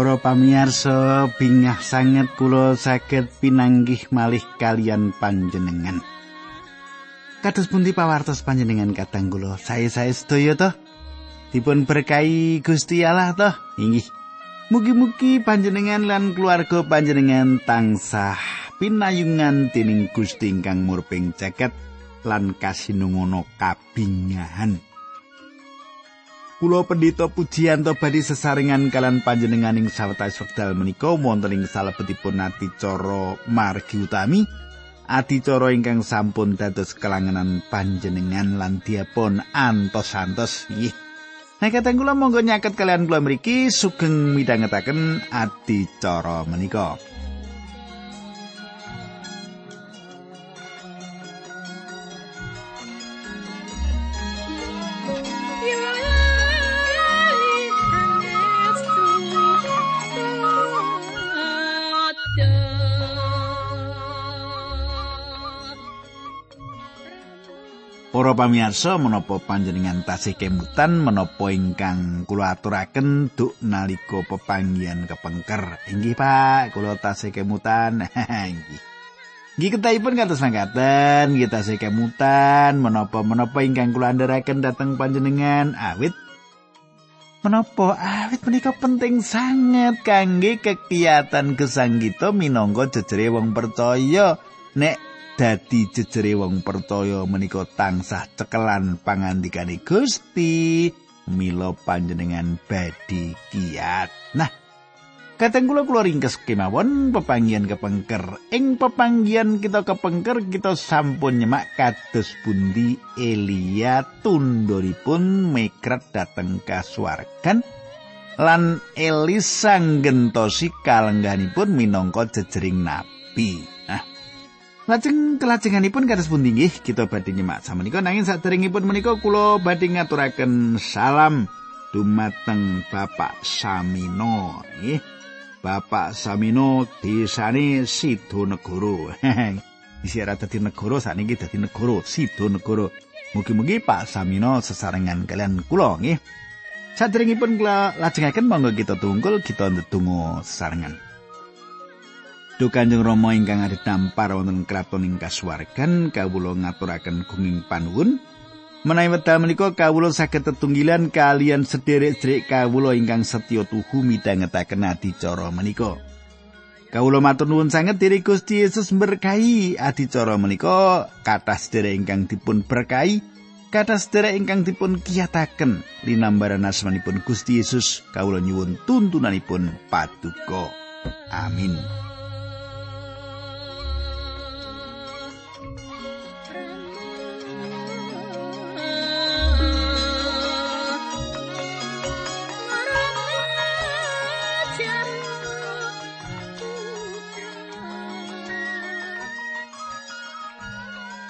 Para pamirsa bingah sanget kula saged pinanggih malih kalian panjenengan. Kados pundi pawartos panjenengan katang kula? Sae-sae sedaya to? Dipun berkahi Gusti Allah to? Inggih. Mugi-mugi panjenengan lan keluarga panjenengan tansah pinayungan dening Gusti ingkang murping jagat lan kasinungono kabingahan. Kulo pendito pujianto badi sesarengan kalan panjenenganing sawetawis wekdal menika wonten ing salebetipun adicara margi utami adicara ingkang sampun dados kelangenan panjenengan lan diapun antos-antos nggih. Nah kateng kula monggo nyaket kalian kula mriki sugeng midhangetaken adicara menika. Para pamirsa menapa panjenengan tasih kemutan menapa ingkang kula aturaken duk nalika pepanggihan kepengker. Inggih Pak, kula tasih kemutan. Inggih. Nggih ketahipun kados mangkaten, nggih tasih kemutan menapa-menapa ingkang kula andharaken dhateng panjenengan awit Menapa awit menika penting sangat kangge kegiatan gesanggita minangka jejere wong percaya nek dadi jejere wong percaya menika tansah cekelan pangandikane Gusti mila panjenengan badhe kiat. Nah, kateng kula kula ringkes kemawon pepanggian kepengker. Ing pepanggian kita kepengker kita sampun nyemak kados bundi Elia tunduripun mekrat dateng kasuwargan lan Elisa gentosi kalengganipun minangka jejering nabi. Lajeng kelajenganipun kados pundi nggih kita badhe nyemak samenika nanging saderengipun menika kula badhe ngaturaken salam dumateng Bapak Samino nggih. Bapak Samino desane Sidonegoro. Isi ora dadi negara sakniki dadi negara Sidonegoro. Mugi-mugi Pak Samino sesarengan kalian kula nggih. Saderengipun kula lajengaken monggo kita tunggul kita ndedonga sesarengan. Duh Kanjeng Rama ingkang adhedhampar wonten kraton ing kasuwargan kawula ngaturaken gunging panuwun menawi wekdal menika kawula saged tetunggilan kalian sederek-sederek kawula ingkang setya tuhu midhangetaken adicara menika. Kawula matur nuwun sanget diri Gusti Yesus berkahi adicara menika kathah sederek ingkang dipun berkahi kathah sederek ingkang dipun kiyataken linambaran asmanipun Gusti Yesus kawula nyuwun tuntunanipun paduka. Amin.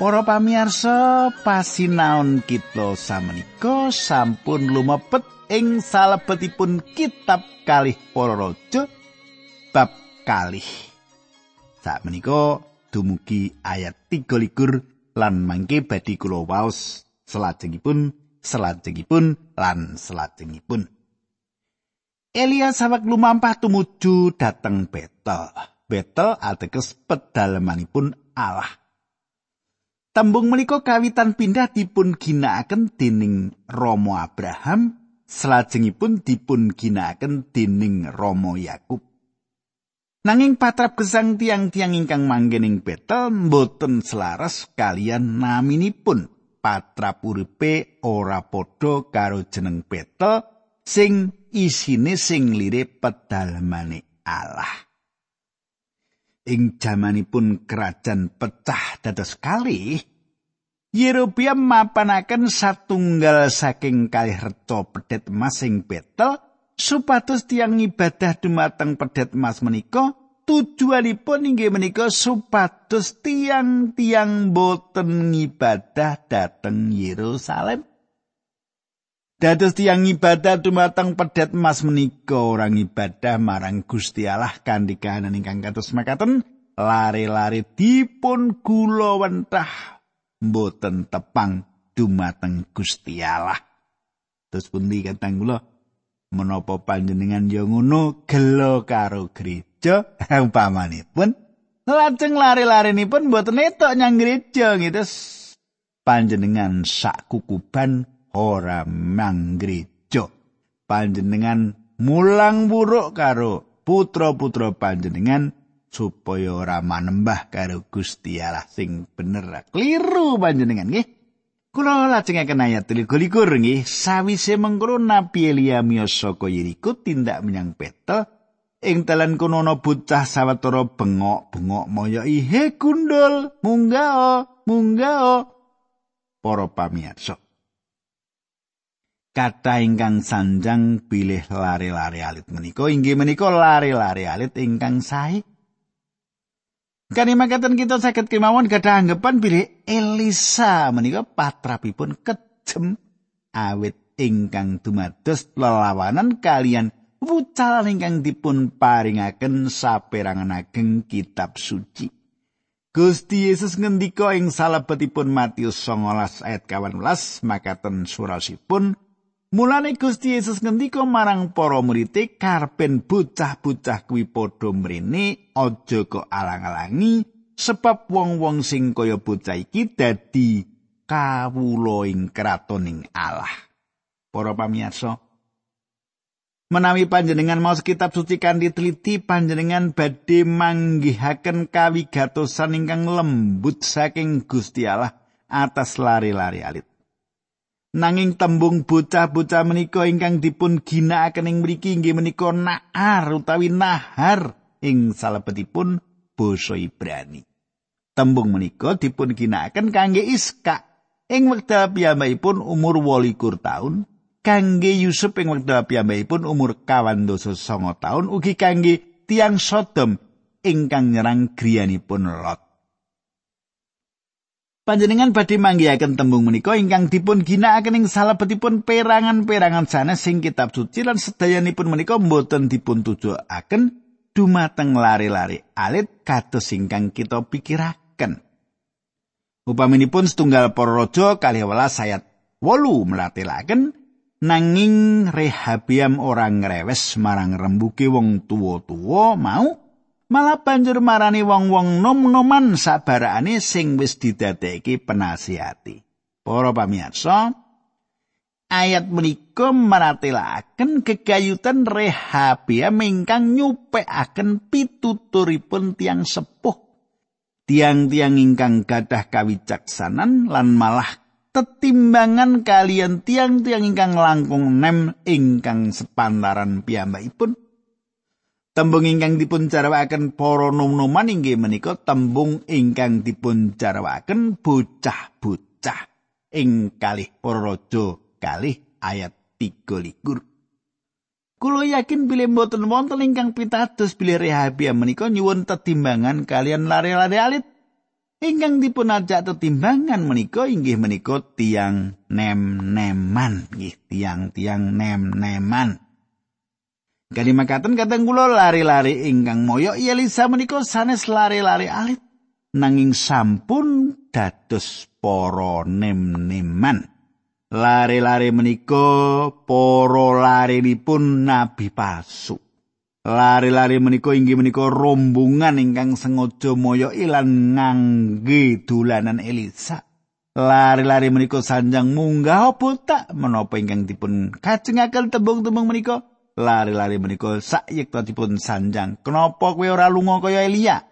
Para pamirsa, pasinaon kita samenika sampun lumebet ing salebetipun kitab kalih para raja bab kalih. Sak menika dumugi ayat 23 lan mangke badhe kula waos selajengipun selajengipun lan selajengipun. Elia sawek lumampah tumuju dhateng Betel. Betel ateges pedalamanipun Allah. Tembung menika kawitan pindah dipun ginakaken dening Romo Abraham, salajengipun dipun ginakaken dening Romo Yakub. Nanging patrap gesang tiang-tiang ingkang manggen ing Betel mboten selaras kalian naminipun. Patrap uripe ora padha karo jeneng Betel sing isine sing lire pedalamane Allah. Ing jamanipun kerajaan pecah dados kali Yerobiam mapanaken satunggal saking kalih reca pedet emas ing Betel supados tiang ibadah dumateng pedet emas menika. Tujuanipun inggih menika supados tiang-tiang boten ngibadah dhateng Yerusalem Dados tiang ibadah dumateng pedet emas menika orang ibadah marang Gusti Allah kanthi kahanan ingkang kados makaten lare-lare dipun gula wentah mboten tepang dumateng Gusti Allah. Terus pundi katang kula? Menapa panjenengan ya ngono gelo karo gereja? Umpamanipun lajeng lari-larinipun mboten etok nyang gereja gitu panjenengan sak kukuban ora mang gereja panjenengan mulang buruk karo putra-putra panjenengan supaya ora manembah karo Gusti Allah sing bener. Kliru panjenengan nggih. Kula lajengaken ayat 23 nggih, sawise mengkono Nabi Elia miyos saka Yeriko tindak menyang Betel ing dalan kono ana bocah sawetara bengok-bengok moyo ihe gundul, munggah, munggah. Para pamirsa. Kata ingkang sanjang pilih lari-lari alit menika inggih menika lari-lari alit ingkang sae Kani makaten kita sakit kemawon gadah anggapan bilih Elisa menika patrapipun kejem awit ingkang dumados lelawanan kalian wucalan ingkang dipun paringaken saperangan ageng kitab suci. Gusti Yesus ngendika ing salebetipun Matius 19 ayat 18 makaten surasipun Mulane Gusti Yesus ngendika marang para murid karpen bocah-bocah kuwi padha mrene aja kok alang-alangi sebab wong-wong sing kaya bocah iki dadi kawula ing kratoning Allah. Para pamirsa, menawi panjenengan mau kitab suci kanthi teliti panjenengan badhe manggihaken kawigatosan ingkang lembut saking Gusti Allah atas lari-lari alit. Nanging tembung bocah-bocah menika ingkang dipun ginakaken ing mriki inggih menika nahar utawi nahar ing salebetipun basa Ibrani. Tembung menika dipun ginakaken kangge Iska ing wekdal piyambakipun umur 28 taun, kangge Yusuf ing wekdal piyambakipun umur kawan dosa songo taun, ugi kangge tiang Sodom ingkang nyerang griyanipun Lot. Panjenengan badhe manggihaken tembung menika ingkang dipun ginakaken ing salebetipun perangan-perangan sanes sing kitab suci lan sedayanipun menika mboten dipun tujuaken dumateng lari-lari alit kados ingkang kita pikiraken. Upaminipun setunggal para raja kalih welas ayat 8 melatelaken nanging Rehabiam orang ngrewes marang rembuke wong tuwa-tuwa mau malah banjur marani wong-wong nom-noman sabarane sing wis didadekake penasihati. Para pamirsa, ayat menika maratelaken kegayutan Rehabia ingkang nyupekaken pituturipun tiang sepuh. Tiang-tiang ingkang gadah kawicaksanan lan malah tetimbangan kalian tiang-tiang ingkang langkung nem ingkang sepantaran piyambakipun. Tembung ingkang dipun jarwaken para nom-noman inggih menika tembung ingkang dipun jarwaken bocah-bocah ing kalih para raja kalih ayat 3 Kulo yakin bilih mboten wonten ingkang pitados bilih Rehabia menika nyuwun tetimbangan kalian lari-lari alit. Ingkang dipun ajak tetimbangan menika inggih menika tiang nem-neman, nggih tiang-tiang nem-neman. Gani makaten kateng kula lari-lari ingkang moyo Elisa menika sanes lari-lari alit nanging sampun dados para nem-neman. Lari-lari menika para larinipun nabi palsu. Lari-lari menika inggih menika rombongan ingkang sengaja moyo ilan ngangge dolanan Elisa. Lari-lari menika sanjang munggah apa menapa ingkang dipun kajengaken tembung-tembung menika lari-lari menika sayektosipun sanjang. Kenapa kowe ora lunga kaya Elia?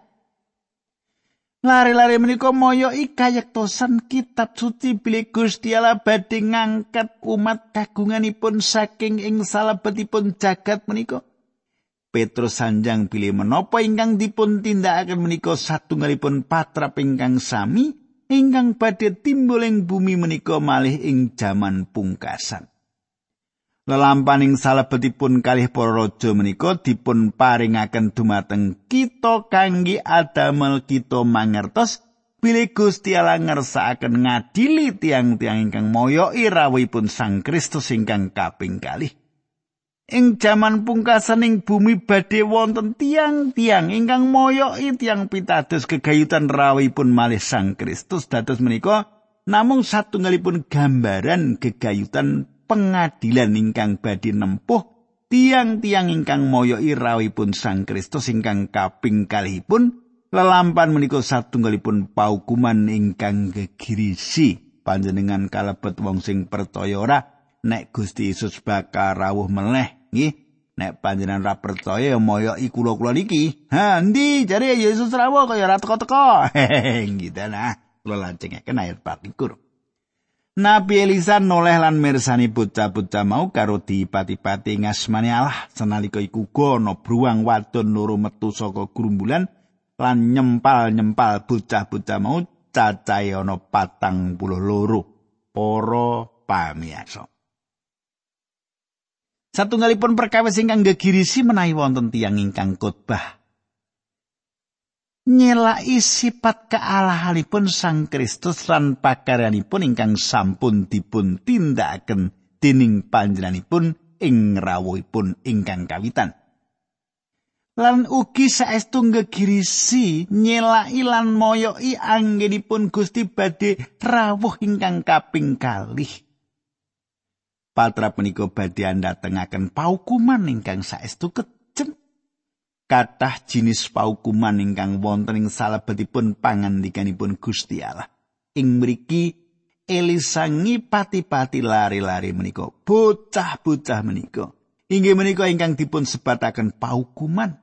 Lari-lari menika moyo ikayektosan kitab suci bilih Gusti Allah badhe ngangkat umat kagunganipun saking ing salebetipun jagat menika. Petrus sanjang pilih menapa ingkang dipun tindakaken menika satunggalipun patrap ingkang sami ingkang badhe timbul ing bumi menika malih ing jaman pungkasan. Lelampaning salebetipun kalih para raja menika dipun paringaken dumateng kita kangge adamel kita mangertos bilih Gusti Allah ngersakaken ngadili tiang-tiang ingkang moyo irawipun Sang Kristus ingkang kaping kalih. Ing jaman pungkasan ing bumi badhe wonten tiang-tiang ingkang moyo tiang pitados kegayutan rawipun malih Sang Kristus dados menika namung satunggalipun gambaran kegayutan pengadilan ingkang badhe nempuh tiang-tiang ingkang moyoki rawipun Sang Kristus ingkang kaping kalihipun lelampan menika satunggalipun paukuman ingkang gegirisi. Panjenengan kalebet wong sing percaya ora? Nek Gusti Yesus bakal rawuh meneh nggih. Nek panjenengan ra percaya moyoki kula-kula niki. Ha endi? Jare Yesus rawuh kaya ora teko-teko. Gitu nah kula lanjengaken ayat 24 Nabi Elisa noleh lan mirsani bocah-bocah mau karo dipati-pati ngasmani Allah. Senalika iku gono bruang wadon loro metu saka grumbulan lan nyempal-nyempal bocah-bocah mau cacahe ana patang puluh loro. Para pamiyasa. Satunggalipun perkawis ingkang gegirisi menawi wonten tiyang ingkang khotbah nyelaki sifat kealahanipun Sang Kristus lan pakaryanipun ingkang sampun dipun tindakaken dening panjenenganipun ing rawuhipun ingkang kawitan. Lan ugi saestu ngegirisi nyelaki lan moyoki anggenipun Gusti badhe rawuh ingkang kaping kalih. Patra punika badhe andhatengaken paukuman ingkang saestu kejem kathah jinis paukuman ingkang wonten ing salebetipun pangandikanipun Gusti Allah. Ing mriki Elisa ngipati-pati lari-lari menika, bocah-bocah menika. Inggih menika ingkang dipun sebataken paukuman.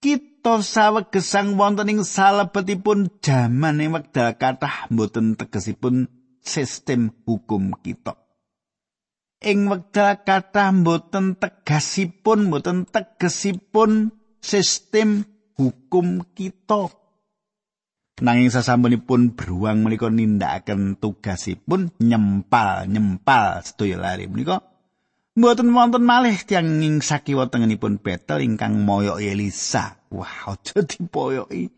Kita sawegesang wonten ing salebetipun jaman ing wekdal kathah mboten tegesipun sistem hukum kita. Ing wekdal kathah mboten tegasipun mboten tegesipun sistem hukum kita. Nanging sasampunipun beruang menika nindakaken tugasipun nyempal-nyempal sedaya lari menika mboten wonten malih tiyang ing sakiwa tengenipun betel ingkang moyo Elisa. Wah, aja dipoyoki.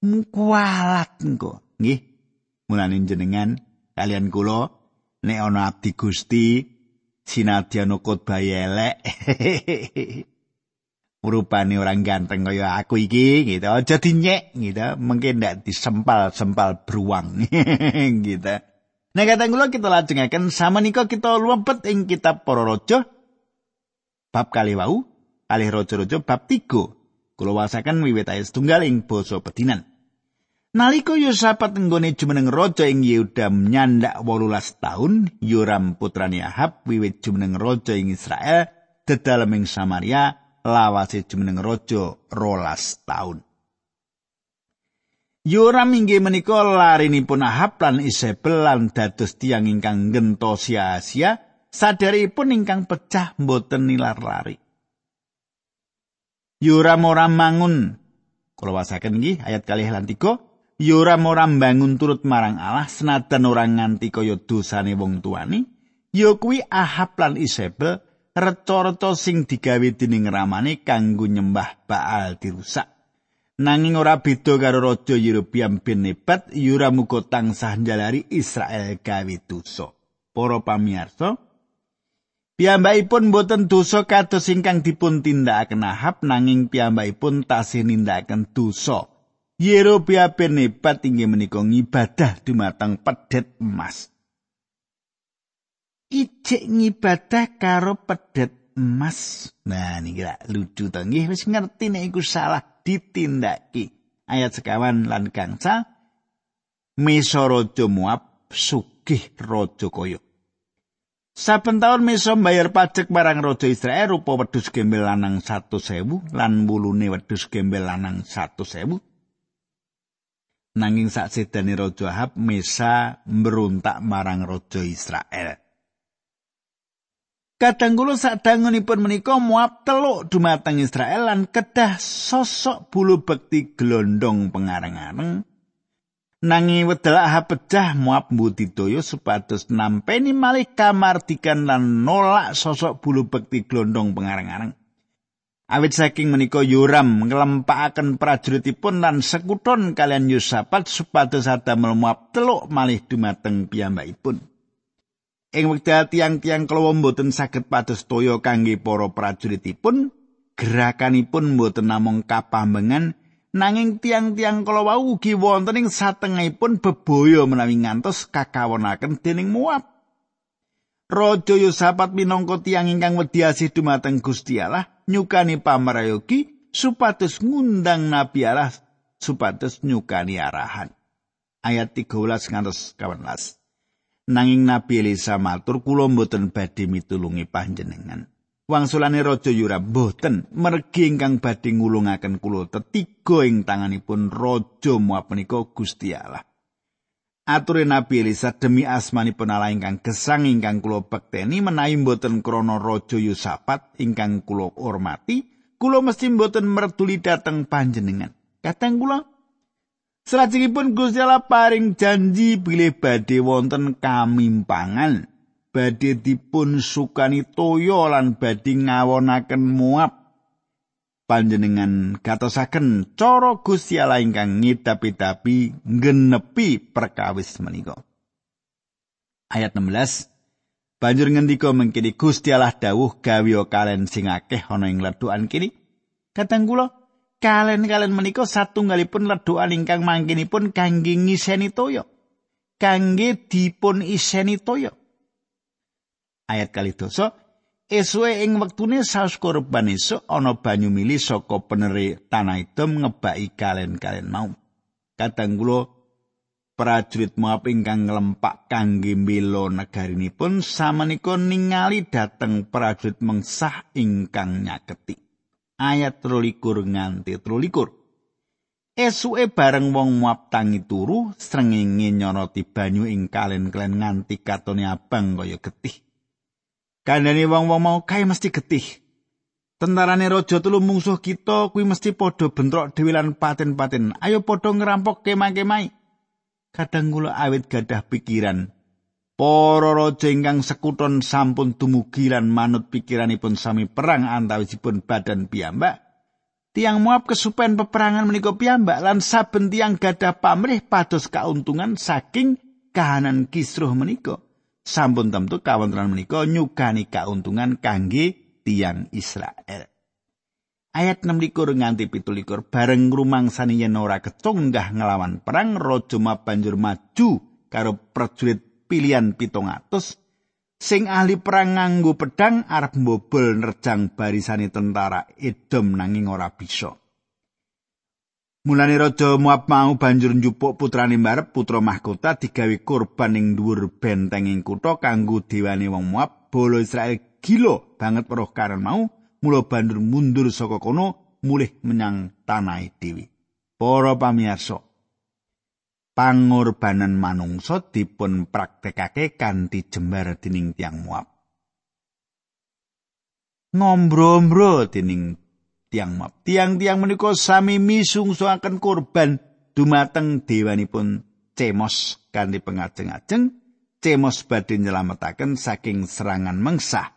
Mukualat engko. Nggih. Mulane jenengan kalian kula nek ana abdi Gusti sinadyan khotbah elek. rupane orang ganteng kaya aku iki gitu. Aja dinyek gitu. Mungkin ndak disempal-sempal beruang gitu. Nah kata kula kita lajengaken sama nika kita lumpet ing kitab para raja bab kali wau kalih raja-raja bab 3 kula wasaken wiwit ayat setunggal ing basa pedinan. Naliko Yosafat nggone jumeneng raja ing Yehuda nyandak 18 taun, Yoram putrani Ahab wiwit jumeneng raja ing Israel dedalem ing Samaria lawase jumeneng raja rolas taun. Yoram inggih menika larinipun Ahab lan Isabel lan dados tiang ingkang gentosi Asia saderipun ingkang pecah mboten nilar lari. Yoram ora mangun kula wasaken nggih ayat kalih lan tiga Yoram ora bangun turut marang Allah senajan ora nganti kaya dosane wong tuani ya kuwi Ahab lan Isabel reca-reca sing digawe dening ramane kanggo nyembah Baal dirusak. Nanging ora beda karo raja Yerobiam bin Nebat, yura muga tansah njalari Israel gawe dosa. Para pamirsa, piyambakipun boten dosa kados ingkang dipun tindakaken Ahab nanging piyambakipun tasih nindakaken dosa. Yerobiam bin Nebat inggih menika ngibadah dumateng pedet emas. Ijek ngibadah karo pedet emas. Nah, niki lak lucu nggih wis ngerti nek iku salah ditindaki. Ayat sekawan lan gangsa Mesa Raja Moab sugih Raja Koyo. Saben taun Mesa mbayar pajak marang Raja Israel rupa wedhus gembel lanang 100.000 lan wulune wedhus gembel lanang 100.000. Nanging sak sedane Raja Ahab Mesa mberuntak marang Raja Israel. Kadang kula sadangunipun menika muap teluk dumateng Israel lan kedah sosok bulu bekti glondong pengarang-arang. Nangi wedal aha pecah muap mbudidaya supados nampeni malih kamardikan lan nolak sosok bulu bekti glondong pengarang-arang. Awit saking menika Yoram nglempakaken prajuritipun lan sekuton kalian Yusafat supados adamel muap teluk malih dumateng piyambakipun. Ing wekdal tiang-tiang kelawa mboten saged pados toya kangge para prajuritipun, gerakanipun mboten namung kapambengan nanging tiang-tiang kelawa ugi wonten ing satengahipun bebaya menawi ngantos kakawonaken dening Moab. Raja Yosafat minangka tiyang ingkang wedi asih dumateng Gusti Allah nyukani pamrayogi supados ngundang Nabi Allah supados nyukani arahan. Ayat 13 ngantos 18. Nanging Nabi Elisa matur kula mboten badhe mitulungi panjenengan. Wangsulane Raja Yoram mboten mergi ingkang badhe ngulungaken kula tetiga ing tanganipun Raja Moab menika Gusti Allah. Ature Nabi Elisa demi asmanipun Allah ingkang gesang ingkang kula bekteni menawi mboten krana Raja Yosafat ingkang kula hormati, kula mesti mboten mertuli dhateng panjenengan. Kateng kula Salajengipun Gusti Allah paring janji bilih badhe wonten kamimpangan, badhe dipun sukani toya lan badhe ngawonaken Moab panjenengan gatosaken cara Gusti Allah ingkang ngidapi-dapi nggenepi perkawis menika. Ayat 16 Banjur ngendika mengkini Gusti Allah dawuh gawe kalen sing akeh ana ing ledukan kini. Katang kula kalen-kalen menika satunggalipun ledukan ingkang mangkinipun kangge ngiseni toya. Kangge dipun iseni toya. Ayat kali dosa Esuwe ing wektune saus korban esuk ana banyu mili saka peneri tanah idom ngebaki kalen-kalen mau. Kadang kula prajurit Moab ingkang nglempak kangge mbela negarinipun samenika ningali dhateng prajurit mengsah ingkang nyaketi. Ayat 23 nganti 23. Esuke bareng wong Moab tangi turu srengenge nyoroti banyu ing kalen-kalen nganti katone abang kaya getih. Kandhane wong-wong mau kae mesti getih. Tentarane raja telu mungsuh kita kuwi mesti padha bentrok dhewe lan paten-paten. Ayo padha ngerampok kemah-kemah. Kadang kula awit gadah pikiran. Para raja ingkang sekuton sampun dumugi lan manut pikiranipun sami perang antawisipun badan piyambak. Tiang muap kesupen peperangan menika piyambak lan saben tiang gadah pamrih pados kauntungan saking kahanan kisruh menika. sampun tentu kawontenan menika nyugani kauntungan kangge tiang Israel. Ayat 6 likur nganti pitu likur bareng rumangsani yen ora ketunggah ngelawan perang Raja banjur maju karo prajurit pilihan pitung atus sing ahli perang nganggo pedang arep mbobol nerjang barisani tentara Edom nanging ora bisa. Mulane raja Moab mau banjur njupuk putrane mbarep putra mahkota digawe kurban ing dhuwur benteng ing kutha kanggo dewane wong Moab. Bolo Israel gila banget weruh karan mau, mula banjur mundur saka kono mulih menyang tanah dewi. Para pamirsa, pangorbanan manungsa dipun praktekake kanthi jembar dening tiang Moab. Ngombro-ombro dening tiang map. Tiang-tiang menika sami misungsuaken korban dumateng dewanipun Cemos kanthi pengajeng-ajeng Cemos badhe nyelametaken saking serangan mengsah.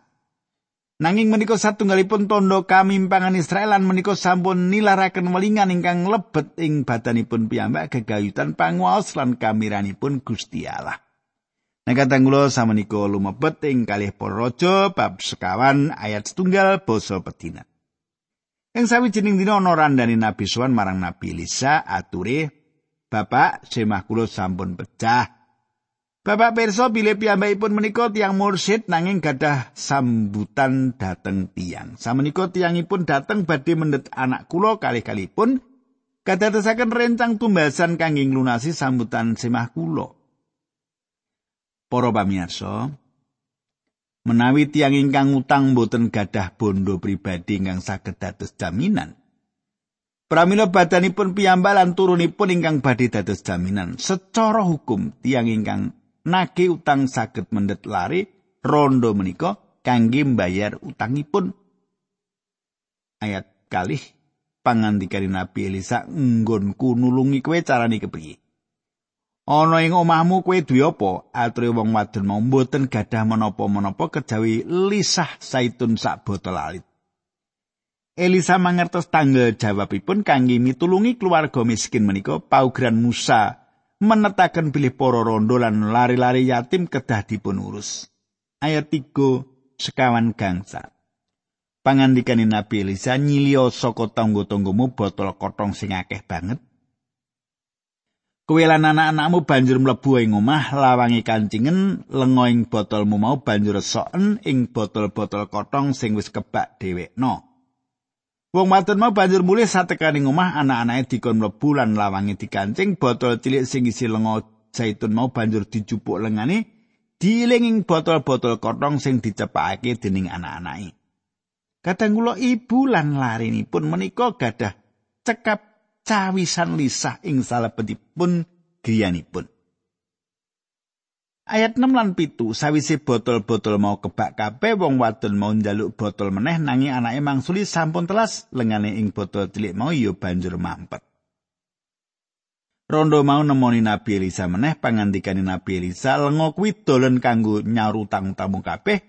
Nanging menika satunggalipun tondo kamimpangan Israel lan menika sampun nilaraken welingan ingkang lebet ing badanipun piyambak gegayutan panguwaos lan kamiranipun Gusti Allah. Nek katang kula samenika lumebet ing kalih para bab sekawan ayat setunggal basa pedinan. Ing sawijining dina ana randani Nabi Suwan marang Nabi Elisa ature, "Bapak, semah kula sampun pecah. Bapak pirsa bilih piyambakipun menika tiang mursid nanging gadah sambutan dateng tiang. Samenika tiangipun dateng badhe mendet anak kula kalih-kalihipun kadadosaken rencang tumbasan kangge nglunasi sambutan semah kula." Para pamirsa, menawi tiang ingkang utang boten gadah bondo pribadi ingkang saged dados jaminan. Pramila badanipun piyambak lan turunipun ingkang badhe dados jaminan. Secara hukum tiang ingkang nagih utang saged mendet lari rondo menika kangge mbayar utangipun. Ayat kalih pangandikane Nabi Elisa nggonku nulungi kowe carane kepriye? Ana ing omahmu kowe duwe apa? Ature wong wadon mau mboten gadah menapa-menapa kejawi lisah saitun sak botol alit. Elisa mangertos tanggal jawabipun kangge mitulungi keluarga miskin menika paugeran Musa menetaken bilih para rondo lan lari-lari yatim kedah dipun urus. Ayat 3 sekawan gangsa. Pangandikane Nabi Elisa nyilio saka tangga-tanggamu botol kotong sing akeh banget Kowe lan anak-anakmu banjur mlebu ing omah lawangi kancingen lenga ing botolmu mau banjur resoken ing botol-botol kotong sing wis kebak dhewekno. Wong wadon mau banjur mulih satekaning omah anak-anake dikon mlebu lan lawangi dikancing botol cilik sing isi lenga zaitun mau banjur dijupuk lengane diiling ing botol-botol kotong sing dicepakake dening anak-anake. Kadang kula ibu lan larinipun menika gadah cekap cawisan lisah ing salebetipun griyanipun. Ayat 6 lan pitu sawise botol-botol mau kebak kabeh wong wadon mau njaluk botol meneh nanging anake mangsuli sampun telas lengane ing botol cilik mau ya banjur mampet. Rondo mau nemoni Nabi Elisa meneh pangandikane Nabi Elisa lenga kuwi dolen kanggo nyarutang tamu kabeh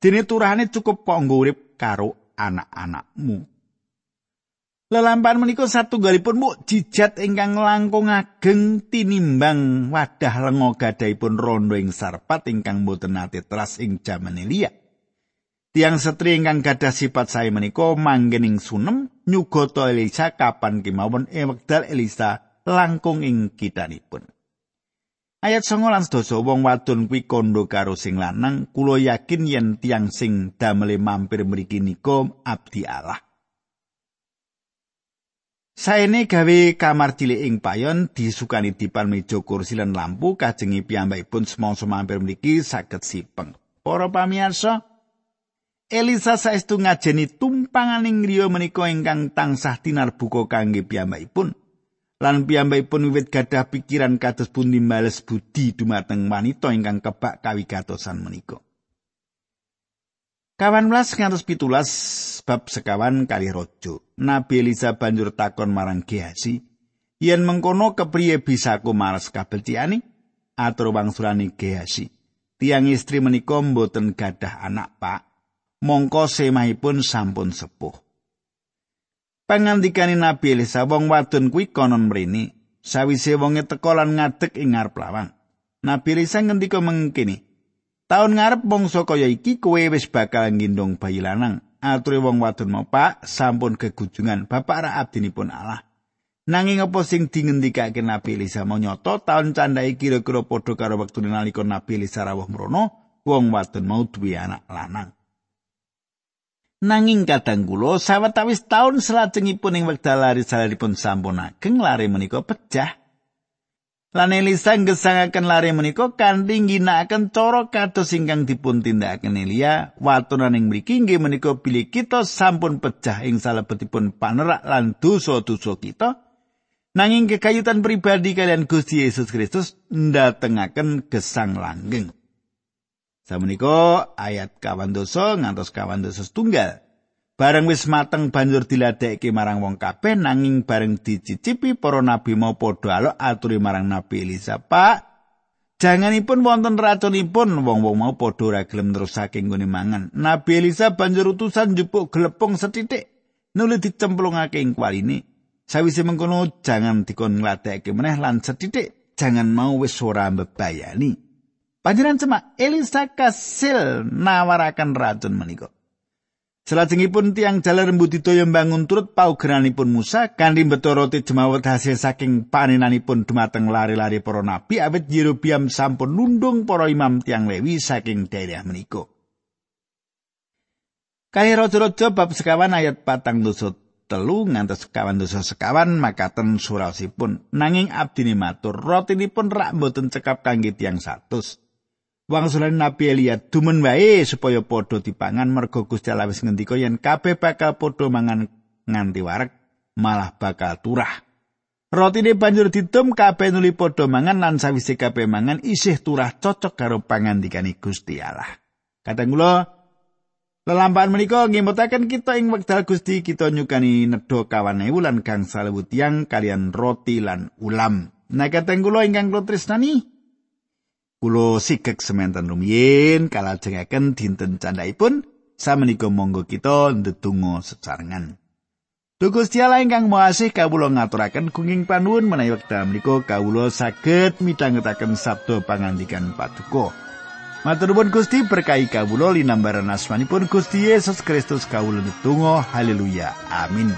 dene turane cukup kok urip karo anak-anakmu. Lelampahan menika satunggalipun mukjizat ingkang langkung ageng tinimbang wadah lenga gadahipun rondo ing sarpat ingkang boten nate teras ing jaman Elia. Tiang setri ingkang gadah sifat saya menika manggen ing sunem nyugata Elisa kapan kemawon ing wekdal Elisa langkung ing kitanipun. Ayat 19 dosa wong wadon kuwi kondo karo sing lanang kula yakin yen tiang sing damele mampir mriki nika abdi Allah. Saene gawe kamar cilik ing payon disukani dipan meja kursi lan lampu kajengi piyambakipun semangsa mampir mriki saged sipeng. Para pamirsa, Elisa saestu ngajeni tumpanganing griya menika ingkang tansah tinarbuka kangge piyambakipun. Lan piyambakipun wiwit gadah pikiran kados pundi males budi dumateng wanita ingkang kebak kawigatosan menika. Kawan belas ngantos pitulas bab sekawan kali rojo. Nabi Elisa banjur takon marang Gehazi, yen mengkono kepriye bisa aku maras kabelciani? Atur wangsulani Gehazi, tiang istri menika mboten gadah anak pak, mongko semahipun sampun sepuh. Pangandikane Nabi Elisa wong wadon kuwi konon mrene, sawise wonge teka lan ngadeg ing ngarep lawang. Nabi Elisa ngendika mengkene, Taun ngarep mongso kaya iki kowe wis bakal ngindong bayi lanang. Ature wong wadon mau Pak, sampun kegujungan Bapak ra abdinipun Allah. Nanging apa sing dingendikake Nabi Elisa mau nyoto taun candhake kira-kira padha karo wektu nalika Nabi Elisa rawuh mrono, wong wadon mau duwe anak lanang. Nanging kadang kula sawetawis taun salajengipun ing wekdal lari salaripun sampun ageng lari menika pecah. Lan Elisa ngesangaken lare menika kanthi ngginakaken cara kados ingkang dipun tindakaken Elia watonan ing mriki nggih menika bilih kita sampun pecah ing salebetipun panerak lan dosa-dosa kita nanging kekayutan pribadi kalian Gusti Yesus Kristus ndatengaken gesang langgeng. Samenika ayat kawan dosa ngantos kawan dosa setunggal. Bareng wis mateng banjur diladekke marang wong kabeh nanging bareng dicicipi para nabi mau padha alok aturi marang Nabi Elisa, "Pak, janganipun wonten racunipun wong-wong mau padha ora gelem nerusake nggone mangan." Nabi Elisa banjur utusan njupuk glepung setitik nuli dicemplungake ing kwaline. Sawise mengkono jangan dikon ngladekke meneh lan setitik jangan mau wis ora mbebayani. Panjenengan cema Elisa kasil nawaraken racun menika. Selajengipun tiang jaler mbudidaya mbangun turut paugeranipun Musa kanthi mbeta roti jemawet hasil saking panenanipun dumateng lari-lari para nabi awit Yerobiam sampun nundung para imam tiang Lewi saking daerah menika. Kaya raja-raja bab sekawan ayat patang dosa telu ngantos sekawan dosa sekawan makaten surasipun nanging abdini matur rotinipun rak mboten cekap kangge tiang satus. Wangsulan Nabi Elia dumen wae supaya padha dipangan mergo Gusti Allah wis ngendika yen kabeh bakal padha mangan nganti warek malah bakal turah. Rotine banjur didum kabeh nuli padha mangan lan sawise kabeh mangan isih turah cocok karo pangandikane Gusti Allah. Kadang kula lelampahan menika ngemutaken kita ing wekdal Gusti kita nyukani nedha kawan ewu lan gangsal tiang kalian roti lan ulam. Nah kadang kula ingkang kula tresnani Kulo sigek semanten rumiyin kalajengaken dinten candhaipun samenika monggo kita ndedonga sesarengan. Duh Gusti Allah ingkang Maha kawula ngaturaken gunging panuwun menawi wekdal menika kawula saged midhangetaken sabda pangandikan paduka. Matur nuwun Gusti berkahi kawula linambaran asmanipun Gusti Yesus Kristus kawula ndedonga haleluya amin.